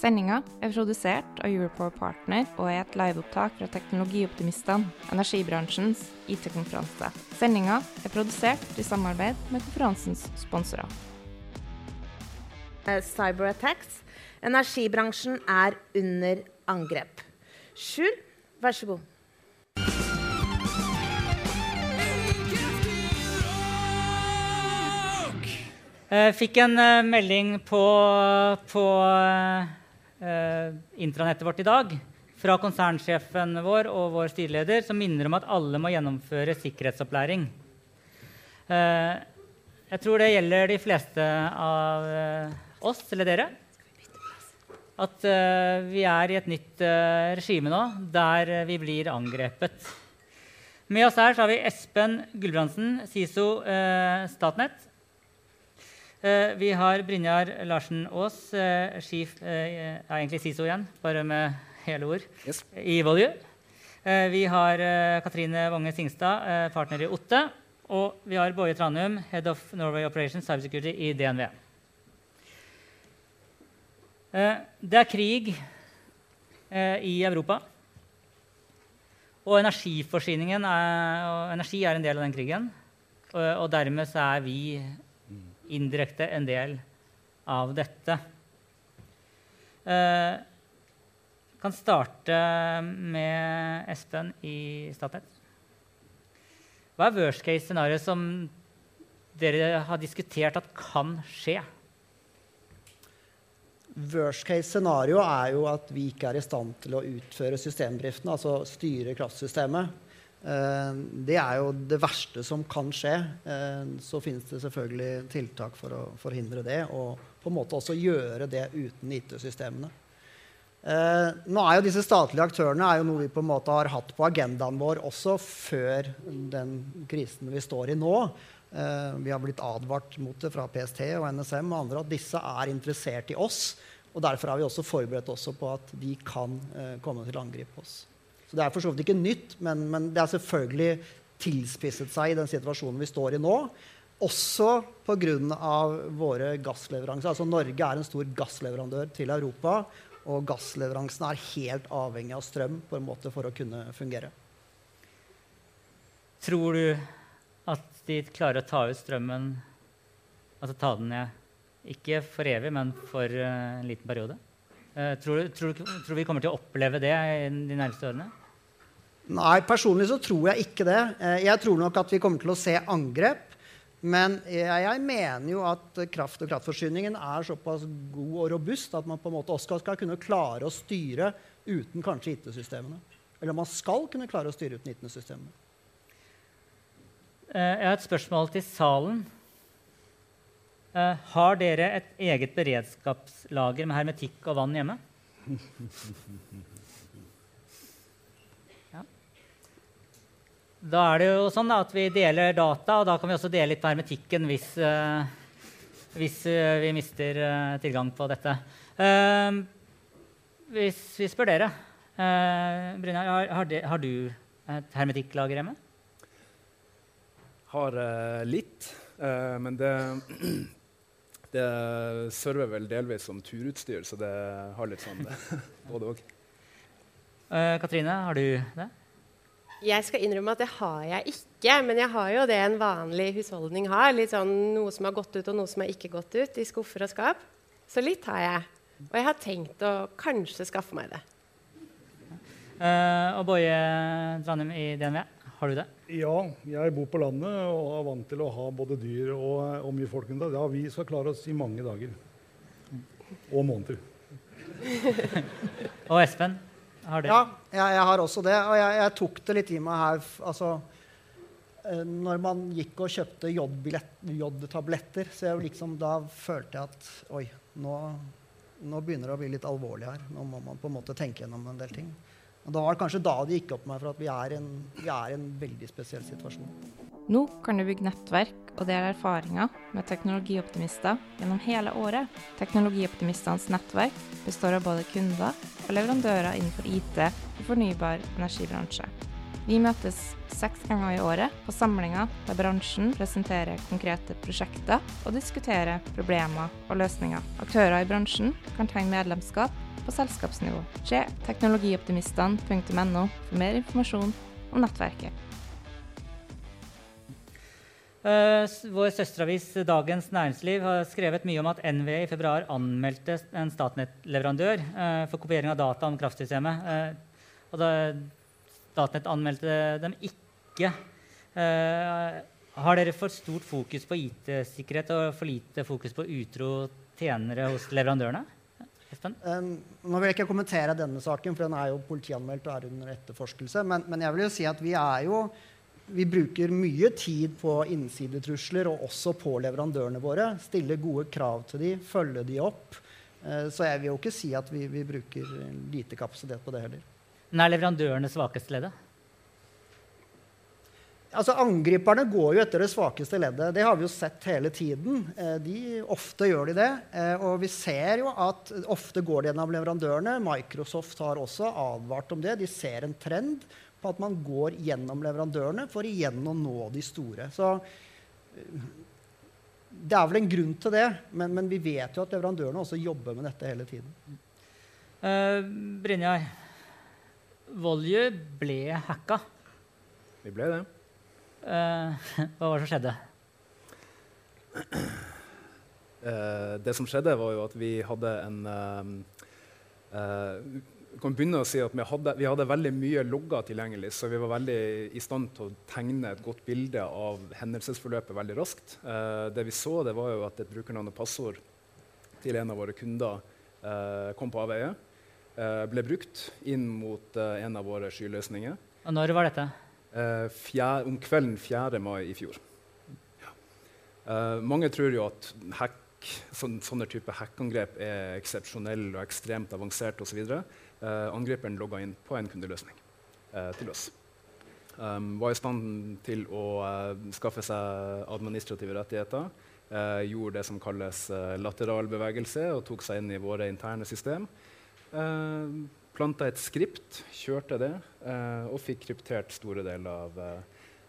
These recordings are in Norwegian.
Sendinga er produsert av Europower Partner og er et liveopptak fra Teknologioptimistene, energibransjens IT-konferanse. Sendinga er produsert i samarbeid med konferansens sponsorer. Eh, Cyberattacks. Energibransjen er under angrep. Skjul, vær så god. Jeg fikk en eh, melding på, på eh, intranettet vårt i dag fra konsernsjefen vår og vår styreleder, som minner om at alle må gjennomføre sikkerhetsopplæring. Eh, jeg tror det gjelder de fleste av eh, oss, eller dere. At eh, vi er i et nytt eh, regime nå, der eh, vi blir angrepet. Med oss her har vi Espen Gulbrandsen, SISO Statnett. Eh, vi har Brynjar Larsen Aas, eh, chief, eh, ja, egentlig SISO igjen, bare med hele ord, Yes. i Volue. Vi har Katrine Wange Singstad, partner i Otte. Og vi har Boje Tranum, head of Norway Operations Cybersecurity i DNV. Det er krig i Europa. Og energiforsyningen er, og energi er en del av den krigen. Og, og dermed så er vi indirekte en del av dette. Eh, kan starte med Espen i Statnett. Hva er worst case scenario som dere har diskutert at kan skje? Worst case scenario er jo at vi ikke er i stand til å utføre systemdriften, altså styre kraftsystemet. Eh, Det er jo det verste som kan skje. Eh, Så finnes det selvfølgelig tiltak for å forhindre det, og på en måte også gjøre det uten IT-systemene. Eh, nå er jo disse statlige aktørene er jo noe vi på en måte har hatt på agendaen vår også før den krisen vi står i nå. Vi har blitt advart mot det fra PST og NSM og andre at disse er interessert i oss. Og derfor har vi også forberedt også på at de kan komme til å angripe oss. Så det er for så vidt ikke nytt, men, men det har selvfølgelig tilspisset seg i den situasjonen vi står i nå. Også pga. våre gassleveranser. Altså Norge er en stor gassleverandør til Europa. Og gassleveransene er helt avhengig av strøm på en måte for å kunne fungere. Tror du at de klarer å ta ut strømmen, altså ta den ned, ikke for evig, men for eh, en liten periode? Eh, tror, du, tror, tror vi kommer til å oppleve det de nærmeste årene? Nei, personlig så tror jeg ikke det. Eh, Jeg tror nok at vi kommer til å se angrep. Men jeg, jeg mener jo at kraft og kraftforsyningen er såpass god og robust at man på en måte også skal kunne klare å styre uten kanskje IT-systemene. Eller man skal kunne klare å styre uten IT-systemene. Eh, Jeg har et spørsmål til salen. Eh, Har dere et eget beredskapslager med hermetikk og vann hjemme? Ja. Da er det jo sånn da, at vi deler data, og da kan vi også dele litt på hermetikken hvis, uh, hvis uh, vi mister uh, tilgang på dette. Hvis vi spør dere, Brynjar, har, har, de- har du et hermetikklager hjemme? Har litt, men det Det server vel delvis som turutstyr, så det har litt sånn både òg. Katrine, har du det? Jeg skal innrømme at det har jeg ikke, men jeg har jo det en vanlig husholdning har. Litt sånn Noe som har gått ut, og noe som har ikke gått ut i skuffer og skap. Så litt har jeg. Og jeg har tenkt å kanskje skaffe meg det. Uh, og Boje Tranum i DNV, har du det? Ja, jeg bor på landet og er vant til å ha både dyr og, og mye folk rundt. Ja, vi skal klare oss i mange dager. Og måneder. Og Espen, har det. Ja, jeg, jeg har også det. Og jeg, jeg tok det litt i meg her. Altså, eh, når man gikk og kjøpte jodtabletter, så liksom, da følte jeg at oi, nå, nå begynner det å bli litt alvorlig her. Nå må man på en måte tenke gjennom en del ting. Og da var det kanskje da det gikk opp for meg for at vi er, i en veldig spesiell situasjon. Nå kan du bygge nettverk og dele erfaringer med teknologioptimister gjennom hele året. Teknologioptimistenes nettverk består av både kunder og leverandører innenfor IT og fornybar energibransje. Vi møtes seks ganger i året på samlinger der bransjen presenterer konkrete prosjekter og diskuterer problemer og løsninger. Aktører i bransjen kan tegne medlemskap på selskapsnivå. Se teknologioptimistene.no for mer informasjon om nettverket. Uh, vår søsteravis Dagens Næringsliv har skrevet mye om at NVE i februar anmeldte en Statnett-leverandør uh, for kopiering av data om kraftsystemet. Uh, og da Statnett anmeldte dem ikke. har dere for stort fokus på IT-sikkerhet og for lite fokus på utro tjenere hos leverandørene? Um, nå vil jeg ikke kommentere denne saken, for den er jo politianmeldt og er under etterforskelse. Men, men jeg vil jo si at vi er jo vi bruker mye tid på innsidetrusler og også på leverandørene våre. Stille gode krav til dem, følge dem opp. Eh, så jeg vil jo ikke si at vi, vi bruker lite kapasitet på det heller. Men er leverandørene svakeste leddet? Altså, Angriperne går jo etter det svakeste leddet. Det har vi jo sett hele tiden. Eh, de, ofte gjør de det. Eh, og vi ser jo at ofte går det gjennom leverandørene. Microsoft har også advart om det. De ser en trend på at man går gjennom leverandørene for igjen å nå de store. Så eh, det er vel en grunn til det, men, men, vi vet jo at leverandørene også jobber med dette hele tiden. Uh, Brynjar, Volju ble hacka. Vi ble det. Uh, hva var det som skjedde? Uh, det som skjedde, var jo at vi hadde en kan begynne å si at vi hadde, vi hadde, veldig mye logger tilgjengelig, så vi var veldig i stand til å tegne et godt bilde av hendelsesforløpet veldig raskt. Det vi så, det var jo at et brukernavn og passord til en av våre kunder kom på avveie. Eh, ble brukt inn mot eh, en av våre skyløsninger. Og når var dette? Eh, Fjær, om kvelden 4. mai i fjor. Ja. Eh, mange tror jo at hack, sånne, sånne type hackangrep er eksepsjonelle og ekstremt avanserte osv. Uh, angriperen logga inn på en kundeløsning uh, til oss. Um, var i stand til å uh, skaffe seg administrative rettigheter. Uh, gjorde det som kalles lateral bevegelse og tok seg inn i våre interne system. Uh, Planta et skript, kjørte det og fikk kryptert store deler av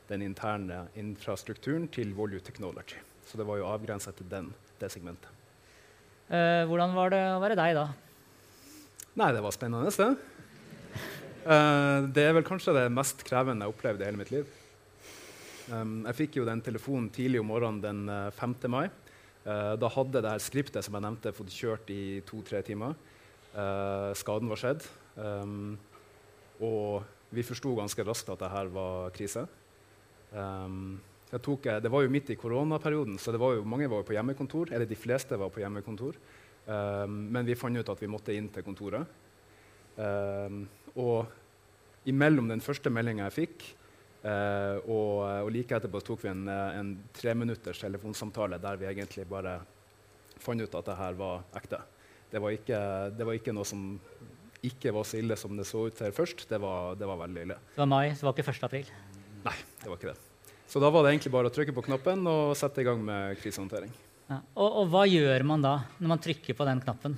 den interne infrastrukturen til Volue Technology. Så det var jo avgrensa til den, det segmentet. hvordan var det å være deg da? Nei, det var spennende, det. Uh, det er vel kanskje det mest krevende jeg opplevde i hele mitt liv. Um, jeg fikk jo den telefonen tidlig om morgenen den uh, eh, 5. mai. Uh, da hadde det her skriptet som jeg nevnte, fått kjørt i to-tre timer. Skaden var skjedd. Um, og vi forsto ganske raskt at det her var krise. Um, tok, det var jo midt i koronaperioden, så var jo, mange var på hjemmekontor. Eller de fleste var på hjemmekontor. Um, men vi fant ut at vi måtte inn til kontoret. Og imellom den første meldinga jeg fikk, uh, og, og, like etterpå tok vi en, en treminutters telefonsamtale der vi egentlig bare fant ut at det her var ekte. Det var, ikke, det var ikke noe som ikke var så ille som det så ut til først. Det var, det var veldig ille. Det var mai, så det var ikke 1. april? Nei, det var ikke det. Så da var det egentlig bare å trykke på knappen og sette i gang med krisehåndtering. Ja. Og, og, hva gjør man da når man trykker på den knappen?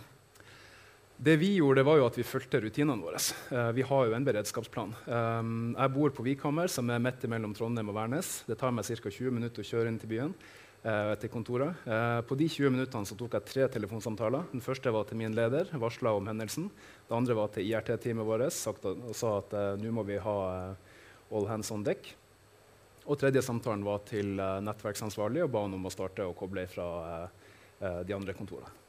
Det vi gjorde, var jo at vi fulgte rutinene våre. Uh, vi har jo en beredskapsplan. Um, jeg bor på Vikhammer, som er midt mellom Trondheim og Værnes. Det tar meg ca. 20 minutter å kjøre inn til byen. Uh, til kontoret. Uh, på de 20 minuttene så tok jeg tre telefonsamtaler. Den første var til min leder, varsla om hendelsen. Det andre var til IRT-teamet vårt og sa at nå må vi ha all hands on deck. Og tredje samtalen var til nettverksansvarlig og ba han om å starte og koble fra de andre kontorene.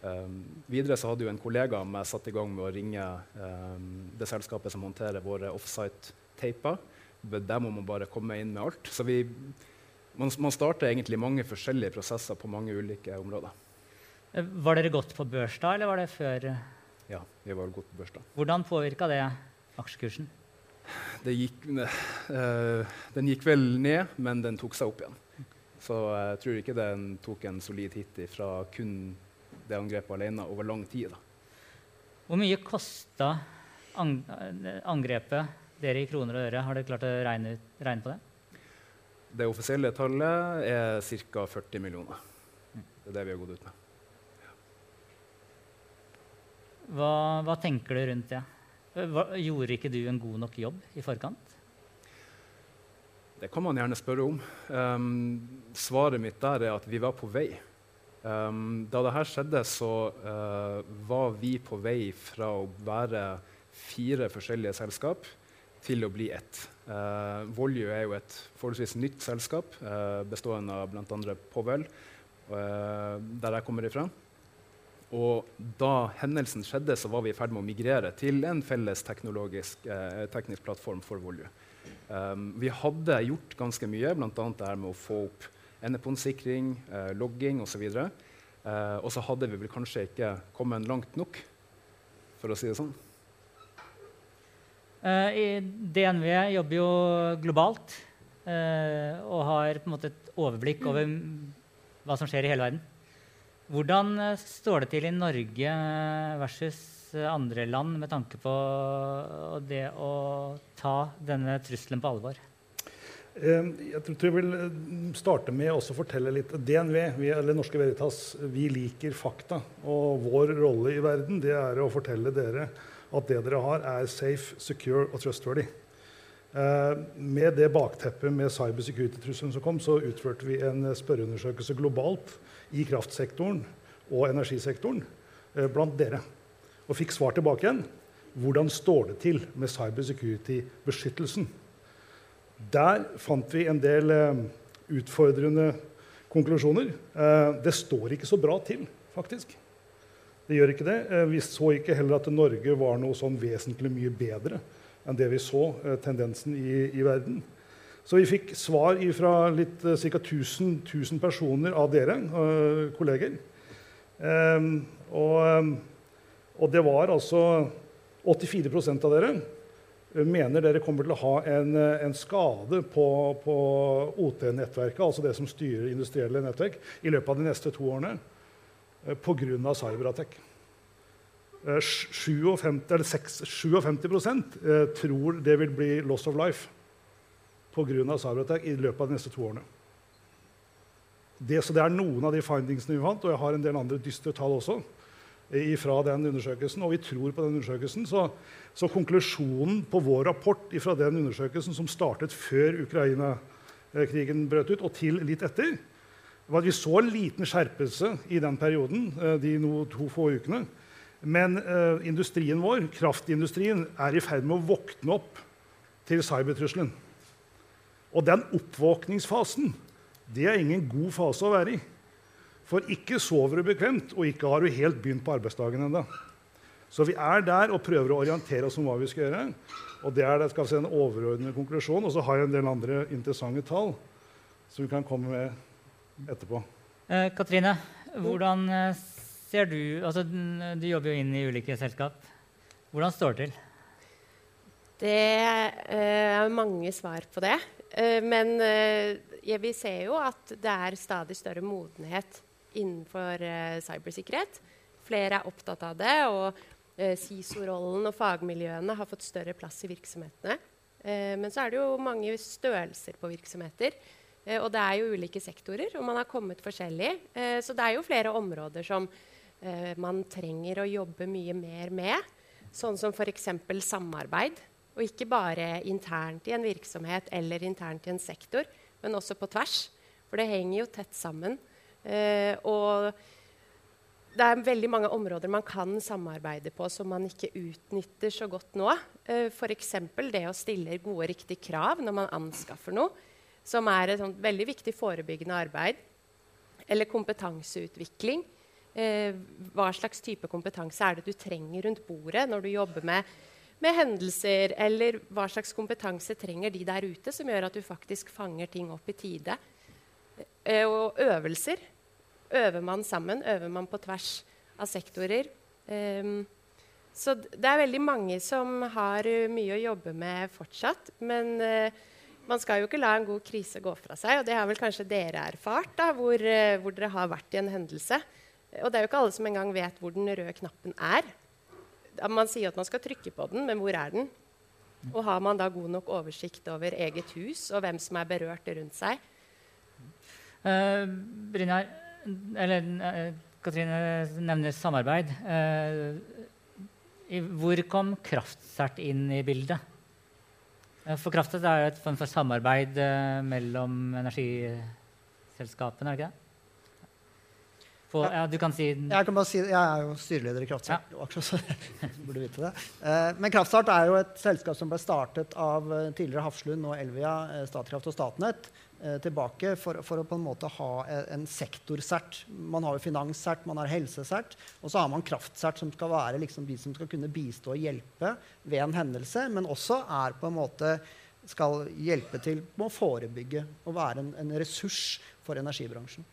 Um, videre så hadde jo en kollega av meg satt i gang med å ringe um, det selskapet som håndterer våre offsite-taper. Der må man bare komme inn med alt. Så vi, man, man starter egentlig mange forskjellige prosesser på mange ulike områder. Var dere godt på børs da, eller var det før? Ja, vi var godt på børs da. Hvordan påvirka det aksjekursen? gikk, uh, den gikk vel ned, men den tok seg opp igjen. Så jeg tror ikke den tok en solid hit fra kun det angrepet alene over lang tid. Da. Hvor mye kosta angrepet dere i kroner og øre? Har dere klart å regne, regne på det? Det offisielle tallet er ca. 40 millioner. Det er det vi har gått ut med. Hva, hva tenker du rundt det? Hva, gjorde ikke du en god nok jobb i forkant? Det kan man gjerne spørre om. Um, svaret mitt der er at vi var på vei. Um, da dette skjedde, så uh, var vi på vei fra å være fire forskjellige selskap til å bli ett. Uh, Volue er jo et forholdsvis nytt selskap uh, bestående av bl.a. Powell, uh, der jeg kommer ifra. Og da hendelsen skjedde, så var vi i ferd med å migrere til en felles teknisk plattform for Volue. Um, vi hadde gjort ganske mye, bl.a. det her med å få opp endepåndsikring, eh, logging osv. Eh, og så hadde vi vel kanskje ikke kommet langt nok, for å si det sånn. Eh, DNV jobber jo globalt eh, og har på en måte et overblikk over hva som skjer i hele verden. Hvordan eh, står det til i Norge versus andre land med tanke på det å ta denne trusselen på alvor? Jeg tror jeg vil starte med å fortelle litt. DNV, vi, eller Norske Veritas, vi liker fakta. Og vår rolle i verden det er å fortelle dere at det dere har, er safe, secure og trustworthy. Eh, med det bakteppet med cybersecurity-trusselen som kom, så utførte vi en spørreundersøkelse globalt i kraftsektoren og energisektoren eh, blant dere. Og fikk svar tilbake igjen. Hvordan står det til med cybersecurity-beskyttelsen? Der fant vi en del eh, utfordrende konklusjoner. Eh, det står ikke så bra til, faktisk. Det gjør ikke det. Eh, vi så ikke heller at Norge var noe sånn vesentlig mye bedre enn det vi så tendensen i, i verden. Så vi fikk svar fra ca. 1000, 1000, personer av dere, kolleger. Og, og det var altså 84% av dere mener dere kommer til å ha en, en skade på, på OT-nettverket, altså det som styrer industrielle nettverk, i løpet av de neste to årene eh, pga. cyberattack. 57, 6, 57 eh, tror det vil bli loss of life pga. cyberattack i løpet av de neste to årene. Det, så det er noen av de findingsene vi fant, og jeg har en del andre dystre tall også fra den undersøkelsen, og vi tror på den undersøkelsen. Så, så konklusjonen på vår rapport fra den undersøkelsen som startet før Ukraina-krigen brøt ut, og til litt etter, var at vi så en liten skjerpelse i den perioden, eh, de no, to få ukene. Men eh, industrien vår, kraftindustrien, er i ferd med å våkne opp til cybertrusselen. Og den oppvåkningsfasen det er ingen god fase å være i. For ikke sover du bekvemt, og ikke har du helt begynt på arbeidsdagen ennå. Så vi er der og prøver å orientere oss om hva vi skal gjøre. Og det er det, skal vi si, en overordnet konklusjon. Og så har jeg en del andre interessante tall som vi kan komme med etterpå. Eh, Katrine, hvordan eh, ser du altså, Du jobber jo inn i ulike selskap. Hvordan står det til? Det eh, er mange svar på det. Eh, men vi ser jo at det er stadig større modenhet innenfor cybersikkerhet. Flere er opptatt av det, og SISO-rollen og fagmiljøene har fått større plass i virksomhetene. Eh, men så er det jo mange størrelser på virksomheter. Eh, og det er jo ulike sektorer, og man har kommet forskjellig. Eh, så det er jo flere områder som eh, man trenger å jobbe mye mer med. Sånn som f.eks. samarbeid. Og ikke bare internt i en virksomhet eller internt i en sektor, men også på tvers. For det henger jo tett sammen. Og det er veldig mange områder man kan samarbeide på som man ikke utnytter så godt nå. Eh, F.eks. det å stille gode, riktige krav når man anskaffer noe, som er et veldig viktig forebyggende arbeid. Eller kompetanseutvikling. Eh, hva slags type kompetanse er det du trenger rundt bordet når du jobber med, med hendelser? Eller hva slags kompetanse trenger de der ute som gjør at du faktisk fanger ting opp i tide? Eh, og øvelser. Øver man sammen? Øver man på tvers av sektorer? Eh, så det er veldig mange som har mye å jobbe med fortsatt. Men uh, man skal jo ikke la en god krise gå fra seg. Og det har vel kanskje dere erfart, da, hvor, uh, hvor dere har vært i en hendelse. Og det er jo ikke alle som engang vet hvor den røde knappen er. Man sier at man skal trykke på den, men hvor er den? Og har man da god nok oversikt over eget hus og hvem som er berørt rundt seg? Uh, Brynjar, eller uh, Katrine nevner samarbeid. Uh, hvor kom Kraftsert inn i bildet? For Kraftet er jo et form for samarbeid mellom energiselskapene, er det ikke det? På, ja, du kan si Jeg kan bare si, jeg er jo styreleder i Kraftstart. Ja. så burde vite det. Eh, men Kraftstart er jo et selskap som ble startet av eh, tidligere Hafslund og Elvia, eh, Statkraft og Statnett tilbake for, for, å på en måte ha en sektorsert. Man har jo finanssert, man har helsesert, og så har man kraftsert, som skal være liksom de som skal kunne bistå og hjelpe ved en hendelse, men også er på en måte skal hjelpe til med å forebygge og være en, en ressurs for energibransjen.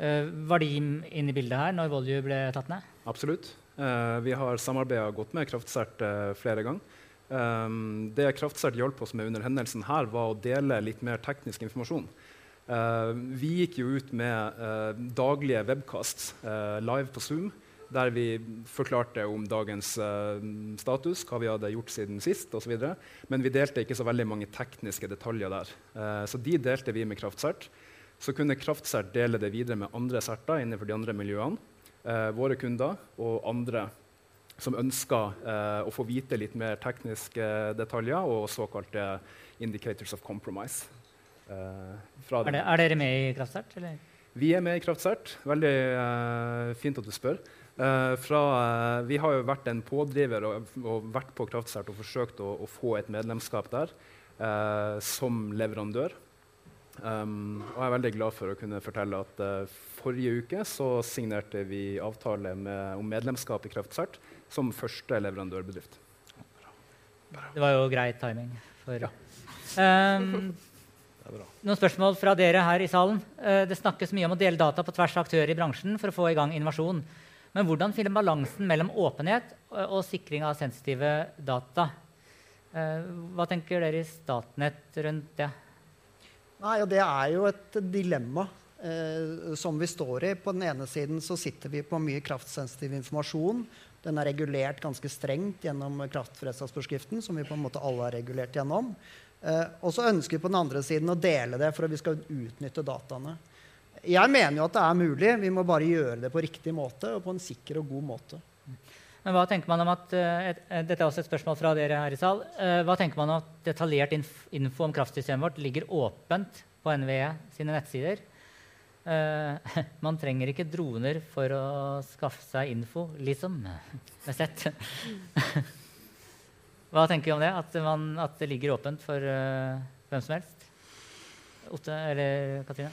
Uh, var de inne i bildet her når Volue ble tatt ned? Absolutt. Uh, vi har samarbeida godt med Kraftsert uh, flere ganger. Um, det Kraftsert hjalp oss med under hendelsen her, var å dele litt mer teknisk informasjon. vi gikk jo ut med daglige webcasts live på Zoom, der vi forklarte om dagens status, hva vi hadde gjort siden sist osv. Men vi delte ikke så veldig mange tekniske detaljer der. så de delte vi med Kraftsert. Så kunne Kraftsert dele det videre med andre serter innenfor de andre miljøene. Eh, våre kunder og andre som ønsker eh, å få vite litt mer tekniske detaljer og såkalte indicators of compromise. Eh, er, det, er, dere med i Kraftsert? Vi er med i Kraftsert. Veldig eh, fint at du spør. Eh, fra, eh, vi har jo vært en pådriver og, og vært på Kraftsert og forsøkt å, å, få et medlemskap der som leverandør. Um, og jeg er veldig glad for å kunne fortelle at uh, forrige uke så signerte vi avtale med, om medlemskap i Kraftsert som første leverandørbedrift. Det var jo grei timing. For, ja. um, noen spørsmål fra dere her i salen. Uh, det snakkes mye om å dele data på tvers av aktører i bransjen for å få i gang innovasjon. Men hvordan finne balansen mellom åpenhet og, og sikring av sensitive data? Uh, hva tenker dere i Statnett rundt det? Nei, og Det er jo et dilemma eh, som vi står i. På den ene siden så sitter vi på mye kraftsensitiv informasjon. Den er regulert ganske strengt gjennom kraftberedskapsforskriften, som vi på en måte alle er regulert gjennom. Eh, og så ønsker vi på den andre siden å dele det for at vi skal utnytte dataene. Jeg mener jo at det er mulig. Vi må bare gjøre det på riktig måte og på en sikker og god måte. Men hva tenker man om at, uh, et, uh, Dette er også et spørsmål fra dere her i sal. Uh, hva tenker man om at detaljert info om kraftsystemet vårt ligger åpent på NVE sine nettsider? man trenger ikke droner for å skaffe seg info, liksom. Med sett. hva tenker du om det? At, man, at, det ligger åpent for hvem som helst? Otte eller Katrine?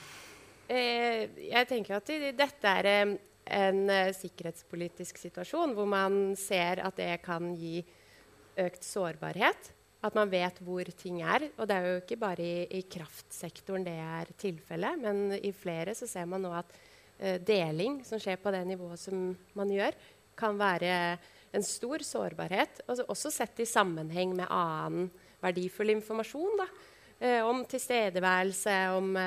jeg tenker at dette er en uh, sikkerhetspolitisk situasjon hvor man ser at det kan gi økt sårbarhet. At man vet hvor ting er. Og det er jo ikke bare i, i kraftsektoren det er tilfellet, men i flere så ser man nå at uh, deling som skjer på det nivået som man gjør, kan være en stor sårbarhet. Også, også sett i sammenheng med annen verdifull informasjon. Da. Uh, om tilstedeværelse, om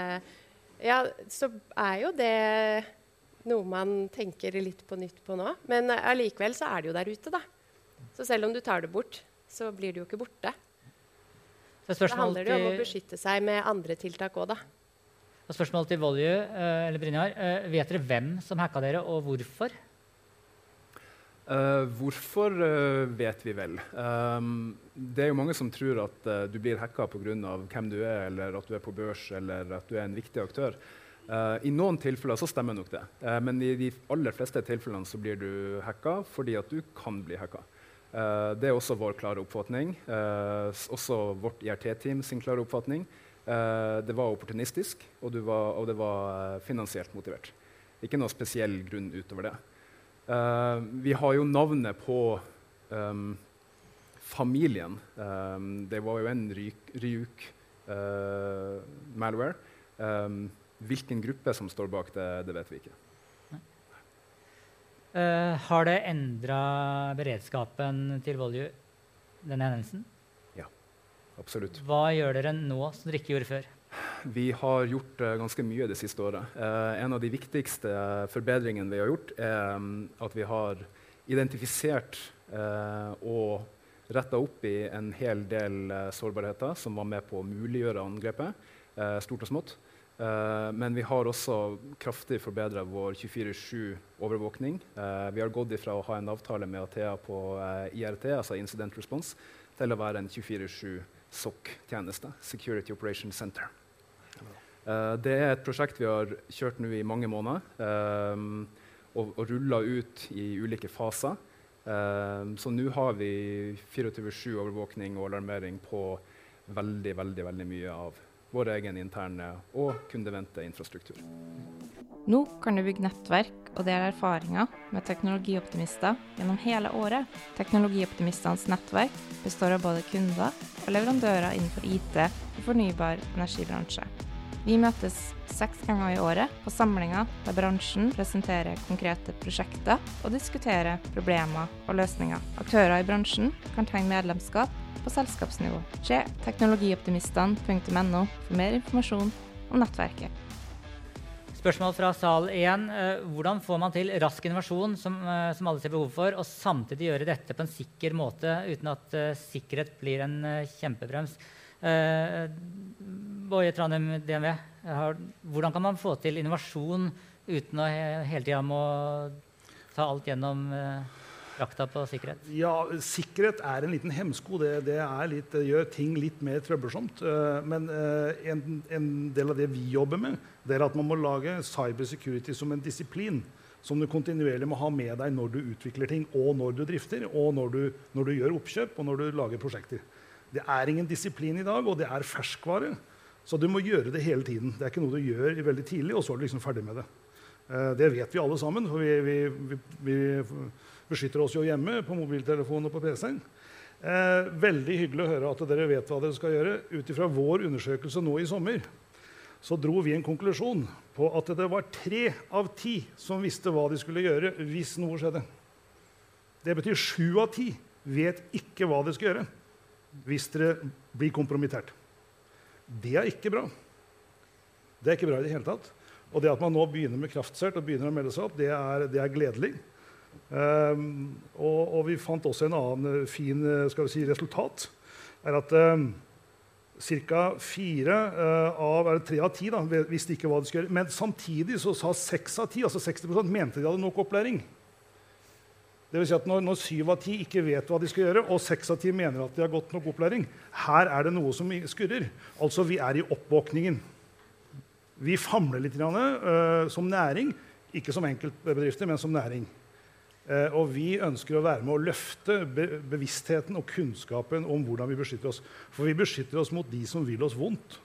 Ja, så er jo det noe man tenker litt på nytt på nå. Men eh, allikevel så er det jo der ute, da. Så selv om du tar det bort, så blir det jo ikke borte. Så det handler det jo om å beskytte seg med andre tiltak òg, da. Og spørsmål til Volju uh, eller Brynjar. Uh, vet dere hvem som hacka dere, og hvorfor? Uh, hvorfor vet vi vel. Um, det er jo mange som tror at du blir hacka pga. hvem du er, eller at du er på børs, eller at du er en viktig aktør. Uh, I noen tilfeller så stemmer nok det, uh, men i de aller fleste tilfellene så blir du hacka fordi at du kan bli hacka. Uh, det er også vår klare oppfatning. også vårt IRT-team sin klare oppfatning. det var opportunistisk, og, var, og det var finansielt motivert. Ikke noe spesiell grunn utover det. vi har jo navnet på um, familien. Um, det var jo en Ryuk-malware. Um, Hvilken gruppe som står bak det, det vet vi ikke. Uh, har det endra beredskapen til Volju, denne hendelsen? Ja, absolutt. Hva gjør dere nå som dere ikke gjorde før? Vi har gjort uh, ganske mye det siste året. Uh, en av de viktigste forbedringene vi har gjort, er um, at vi har identifisert og retta opp i en hel del sårbarheter som var med på å muliggjøre angrepet, stort og smått. Uh, men vi har også kraftig forbedra vår 24-7-overvåkning. Uh, vi har gått ifra å ha en avtale med Athea på uh, IRT, altså Incident Response, til å være en 24-7 SOC-tjeneste. Security Operation Center. det er et prosjekt vi har kjørt nå i mange måneder og, og rulla ut i ulike faser. så nå har vi 24-7-overvåkning og alarmering på veldig, veldig, veldig mye av vår egen interne og kundevendte infrastruktur. Nå kan du bygge nettverk og dele erfaringer med teknologioptimister gjennom hele året. Teknologioptimistenes nettverk består av både kunder og leverandører innenfor IT og fornybar energibransje. Vi møtes seks ganger i året på samlinger der bransjen presenterer konkrete prosjekter og diskuterer problemer og løsninger. Aktører i bransjen kan tegne medlemskap på selskapsnivå. Se teknologioptimistene.no for mer informasjon om nettverket. Spørsmål fra sal 1. Eh, hvordan får man til rask innovasjon som, eh, som, alle ser behov for, og samtidig gjøre dette på en sikker måte uten at uh, sikkerhet blir en uh, kjempebrems? Uh, Boje Tranum DNV, har, hvordan kan man få til innovasjon uten å he hele tida må ta alt gjennom uh, jakta på sikkerhet? Ja, Sikkerhet er en liten hemsko. Det, det litt, gjør ting litt mer trøbbelsomt. Uh, men uh, en, en, del av det vi jobber med, det er at man må lage cyber security som en disiplin. Som du kontinuerlig må ha med deg når du utvikler ting, og når du drifter, og når du, når du gjør oppkjøp, og når du lager prosjekter. Det er ingen disiplin i dag, og det er ferskvare. Så du må gjøre det hele tiden. Det er ikke noe du gjør veldig tidlig, og så er du liksom ferdig med det. Uh, det vet vi alle sammen. for vi, vi, vi, vi beskytter oss jo hjemme på mobiltelefonen og på PC-en. Eh, veldig hyggelig å høre at dere vet hva dere skal gjøre. Ut ifra vår undersøkelse nå i sommer så dro vi en konklusjon på at det var tre av ti som visste hva de skulle gjøre hvis noe skjedde. Det betyr sju av ti vet ikke hva de skal gjøre hvis dere blir kompromittert. Det er ikke bra. Det er ikke bra i det hele tatt. Og det at man nå begynner med kraftsert og begynner å melde seg opp, det er, det er gledelig. Um, og, og, vi fant også en annen fin, fin vi si, resultat. er at um, ca. fire uh, av eller tre av ti da, visste ikke hva de skulle gjøre. Men samtidig så sa seks av ti, altså 60% mente de hadde nok opplæring. Det vil si at når, når syv av ti ikke vet hva de skal gjøre, og seks av ti mener at de har godt nok opplæring, her er det noe som skurrer. Altså, vi er i oppvåkningen. Vi famler litt uh, som næring. Ikke som enkeltbedrifter, men som næring. Eh, og vi ønsker å være med å løfte bevisstheten og kunnskapen om hvordan vi beskytter oss. For vi beskytter oss mot de som vil oss vondt.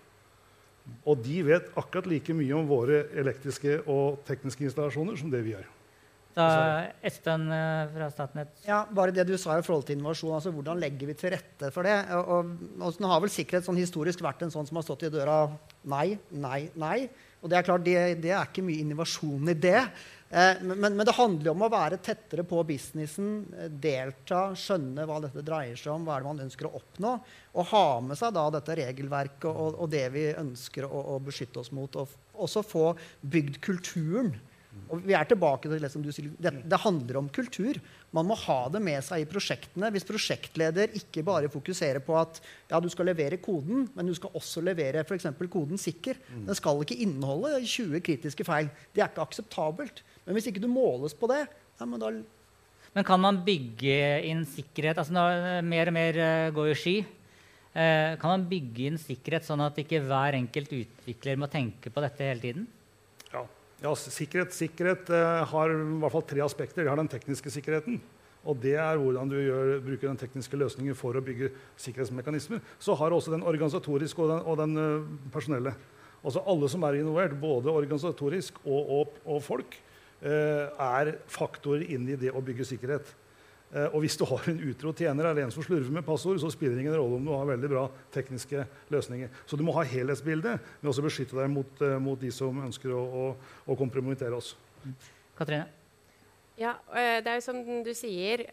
Og de vet akkurat like mye om våre elektriske og tekniske installasjoner som det vi gjør. Da, Espen eh, fra Statnett. Ja, bare det du sa i forhold til innovasjon. altså Hvordan legger vi til rette for det? Og, og, og Nå har vel sikkerhet sånn historisk vært en sånn som har stått i døra nei, nei, nei. Og det er klart, det, det er ikke mye innovasjon i det. Eh, men, men, det handler om å være tettere på businessen, eh, delta, skjønne hva dette dreier seg om, hva er det man ønsker å oppnå, og ha med seg da dette regelverket og, og det vi ønsker å, å, beskytte oss mot. Og også få bygd kulturen. Og vi er tilbake til det som du sier, det, det handler om kultur. Man må ha det med seg i prosjektene. Hvis prosjektleder ikke bare fokuserer på at ja, du skal levere koden, men du skal også levere for koden sikker. Den skal ikke inneholde 20 kritiske feil. Det er ikke akseptabelt. Men hvis ikke du måles på det, ja, men da Men kan man bygge inn sikkerhet? Altså når mer og mer uh, går jo ski. uh, kan man bygge inn sikkerhet sånn at ikke hver enkelt utvikler må tenke på dette hele tiden? Ja. sikkerhet, sikkerhet uh, har i hvert fall tre aspekter. Det har den tekniske sikkerheten. Og det er hvordan du gjør, bruker den tekniske løsningen for å bygge sikkerhetsmekanismer. Så har også den organisatoriske og den, og den personelle. Altså Alle som er involvert, både organisatorisk og, og, og folk, Eh, er faktorer inn i det å bygge sikkerhet. Eh, og hvis du har en utro tjener eller en som slurver med passord, så spiller det ingen rolle om du har veldig bra tekniske løsninger. Så du må ha helhetsbildet, men også beskytte deg mot, eh, mot de som ønsker å, å, å kompromittere oss. Katrine? Ja, det er jo som du sier,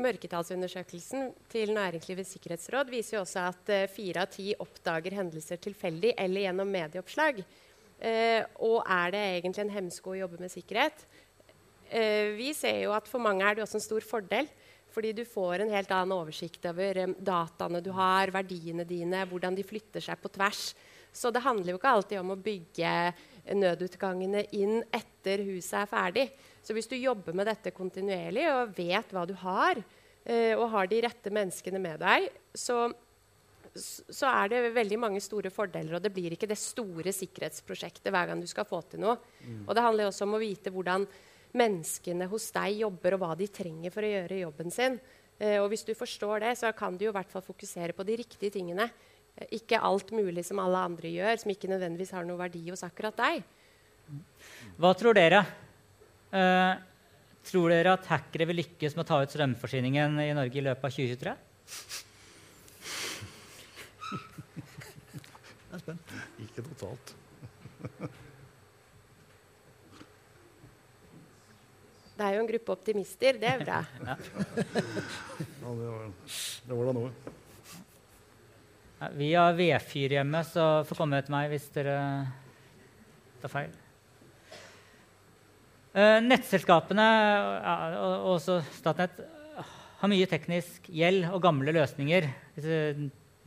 Mørketallsundersøkelsen til Næringslivets sikkerhetsråd viser jo også at fire av ti oppdager hendelser tilfeldig eller gjennom medieoppslag. Eh, og er det egentlig en hemsko å jobbe med sikkerhet? Eh, vi ser jo at for mange er det også en stor fordel. Fordi du får en helt annen oversikt over um, dataene du har, verdiene dine, hvordan de flytter seg på tvers. Så det handler jo ikke alltid om å bygge nødutgangene inn etter huset er ferdig. Så hvis du jobber med dette kontinuerlig og vet hva du har, uh, og har de rette menneskene med deg, så så er det veldig mange store fordeler, og det blir ikke det store sikkerhetsprosjektet hver gang du skal få til noe. Mm. Og det handler også om å vite hvordan menneskene hos deg jobber, og hva de trenger for å gjøre jobben sin. Eh, og hvis du forstår det, så kan du i hvert fall fokusere på de riktige tingene. Eh, ikke alt mulig som alle andre gjør, som ikke nødvendigvis har noe verdi hos akkurat deg. Hva tror dere? Eh, tror dere at hackere vil lykkes med å ta ut strømforsyningen i Norge i løpet av 2023? er spent. Ikke totalt. Det er jo en gruppe optimister. Det er bra. ja, det var, det var da noe. Ja, vi har V4 hjemme, så får komme til meg hvis dere tar feil. Uh, nettselskapene ja, og også Statnett har mye teknisk gjeld og gamle løsninger.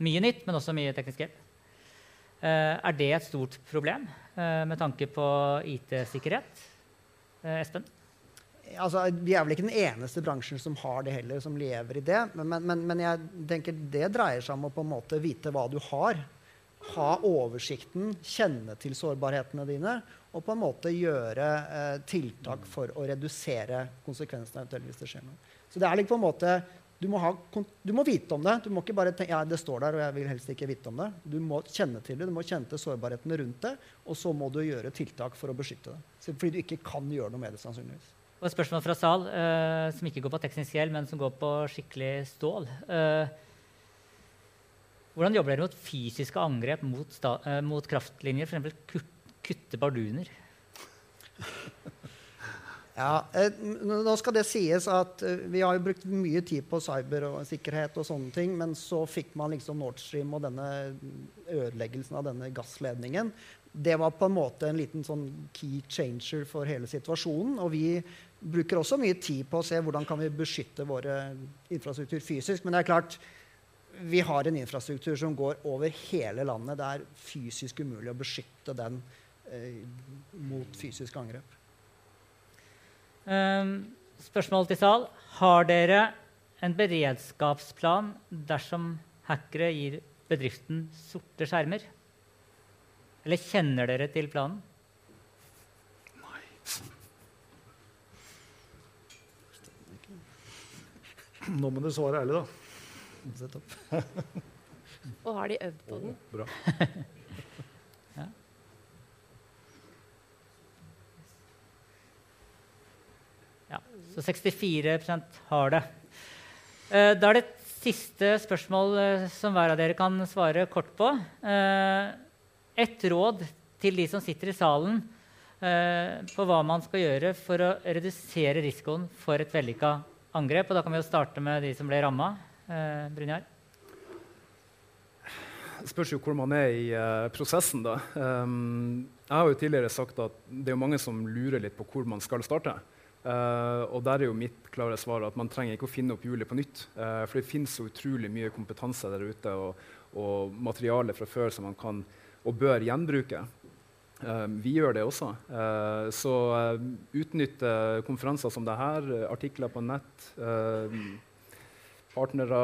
Mye nytt, men også mye teknisk gjeld. Eh, er det et stort problem eh, med tanke på IT-sikkerhet? Eh, Espen? Altså, vi er vel ikke den eneste bransjen som har det heller, som lever i det. Men, men, men jeg tenker det dreier seg om å på en måte vite hva du har. Ha oversikten, kjenne til sårbarhetene dine og på en måte gjøre eh, tiltak for å redusere konsekvensene eventuelt hvis det skjer noe. Så det er liksom på en måte du må, ha, du må, vite om det. Du må ikke bare tenke ja, det står der, og jeg vil helst ikke vite om det. Du må kjenne til det, du må kjenne til sårbarhetene rundt det, og så må du gjøre tiltak for å beskytte det. Fordi du ikke kan gjøre noe med det, sannsynligvis. Og et spørsmål fra Sal, uh, som ikke går på teknisk gjeld, men som går på skikkelig stål. Uh, hvordan jobber dere mot fysiske angrep mot, uh, mot kraftlinjer, f.eks. kutte barduner? Ja, eh, Nå skal det sies at eh, vi har jo brukt mye tid på cybersikkerhet, og og sånne ting, men så fikk man liksom Nord Stream og denne ødeleggelsen av denne gassledningen. Det var på en måte en liten sånn key changer for hele situasjonen. Og vi bruker også mye tid på å se hvordan kan vi beskytte våre infrastruktur fysisk. Men det er klart, vi har en infrastruktur som går over hele landet. Det er fysisk umulig å beskytte den eh, mot fysisk angrep. Um, spørsmål til sal. Har dere en beredskapsplan dersom hackere gir bedriften sorte skjermer? Eller kjenner dere til planen? Nei. Nå må du svare ærlig, da. Og har de øvd på den? Bra. Så 64% har det. Eh, da er det et siste spørsmål eh, som hver av dere kan svare kort på. Eh, et råd til de som sitter i salen, på hva man skal gjøre for å redusere risikoen for et vellykka angrep. Og da kan vi jo starte med de som ble ramma. Brynjar? Det spørs jo hvor man er i uh, prosessen. da. Um, jeg har jo tidligere sagt at det er mange som lurer litt på hvor man skal starte. Uh, og der er jo mitt klare svar at man trenger ikke å finne opp hjulet på nytt. Uh, for det finnes så utrolig mye kompetanse der ute og, og materiale fra før som man kan og bør gjenbruke. Uh, vi gjør det også. så utnytte konferanser som dette, artikler på nett, partnere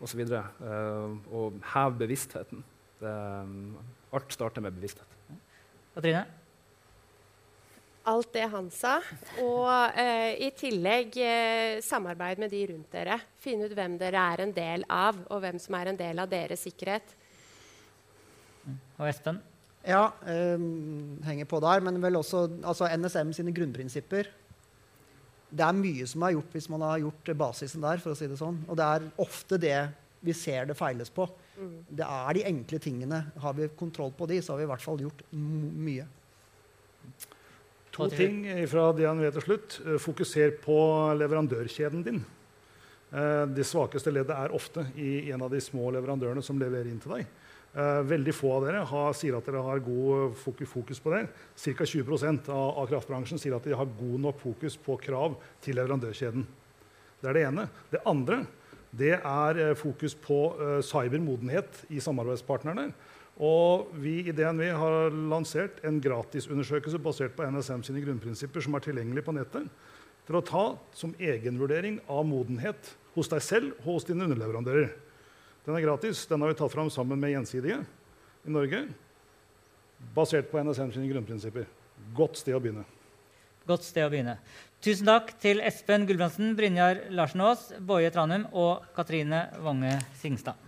osv. Og, og hev bevisstheten. Alt starter med bevissthet. Katrine? alt det han sa. Og eh, i tillegg eh, samarbeid med de rundt dere. Finne ut hvem dere er en del av, og hvem som er en del av deres sikkerhet. Og Espen? Ja, eh, henger på der. Men vel også altså NSM sine grunnprinsipper. Det er mye som er gjort hvis man har gjort basisen der. for å si det sånn. Og det er ofte det vi ser det feiles på. Mm. Det er de enkle tingene. Har vi kontroll på de, så har vi i hvert fall gjort mye. To ting fra det han vet til slutt. Eh, fokuser på leverandørkjeden din. Eh, det svakeste leddet er ofte i en av de små leverandørene som leverer inn til deg. Eh, veldig få av dere har, sier at dere har god fokus på det. Ca. 20 av, av kraftbransjen sier at de har god nok fokus på krav til leverandørkjeden. Det er det ene. Det andre det er eh, fokus på uh, cybermodenhet i samarbeidspartnerne. Og vi i DNV har lansert en gratisundersøkelse basert på NSM sine grunnprinsipper som er tilgjengelig på nettet, til å ta som egenvurdering av modenhet hos deg selv og hos dine underleverandører. Den er gratis. Den har vi tatt fram sammen med Gjensidige i Norge. Basert på NSM sine grunnprinsipper. Godt sted å begynne. Godt sted å begynne. Tusen takk til Espen Gulbrandsen, Brynjar Larsen Aas, Boje Tranum og Katrine Wange Singstad.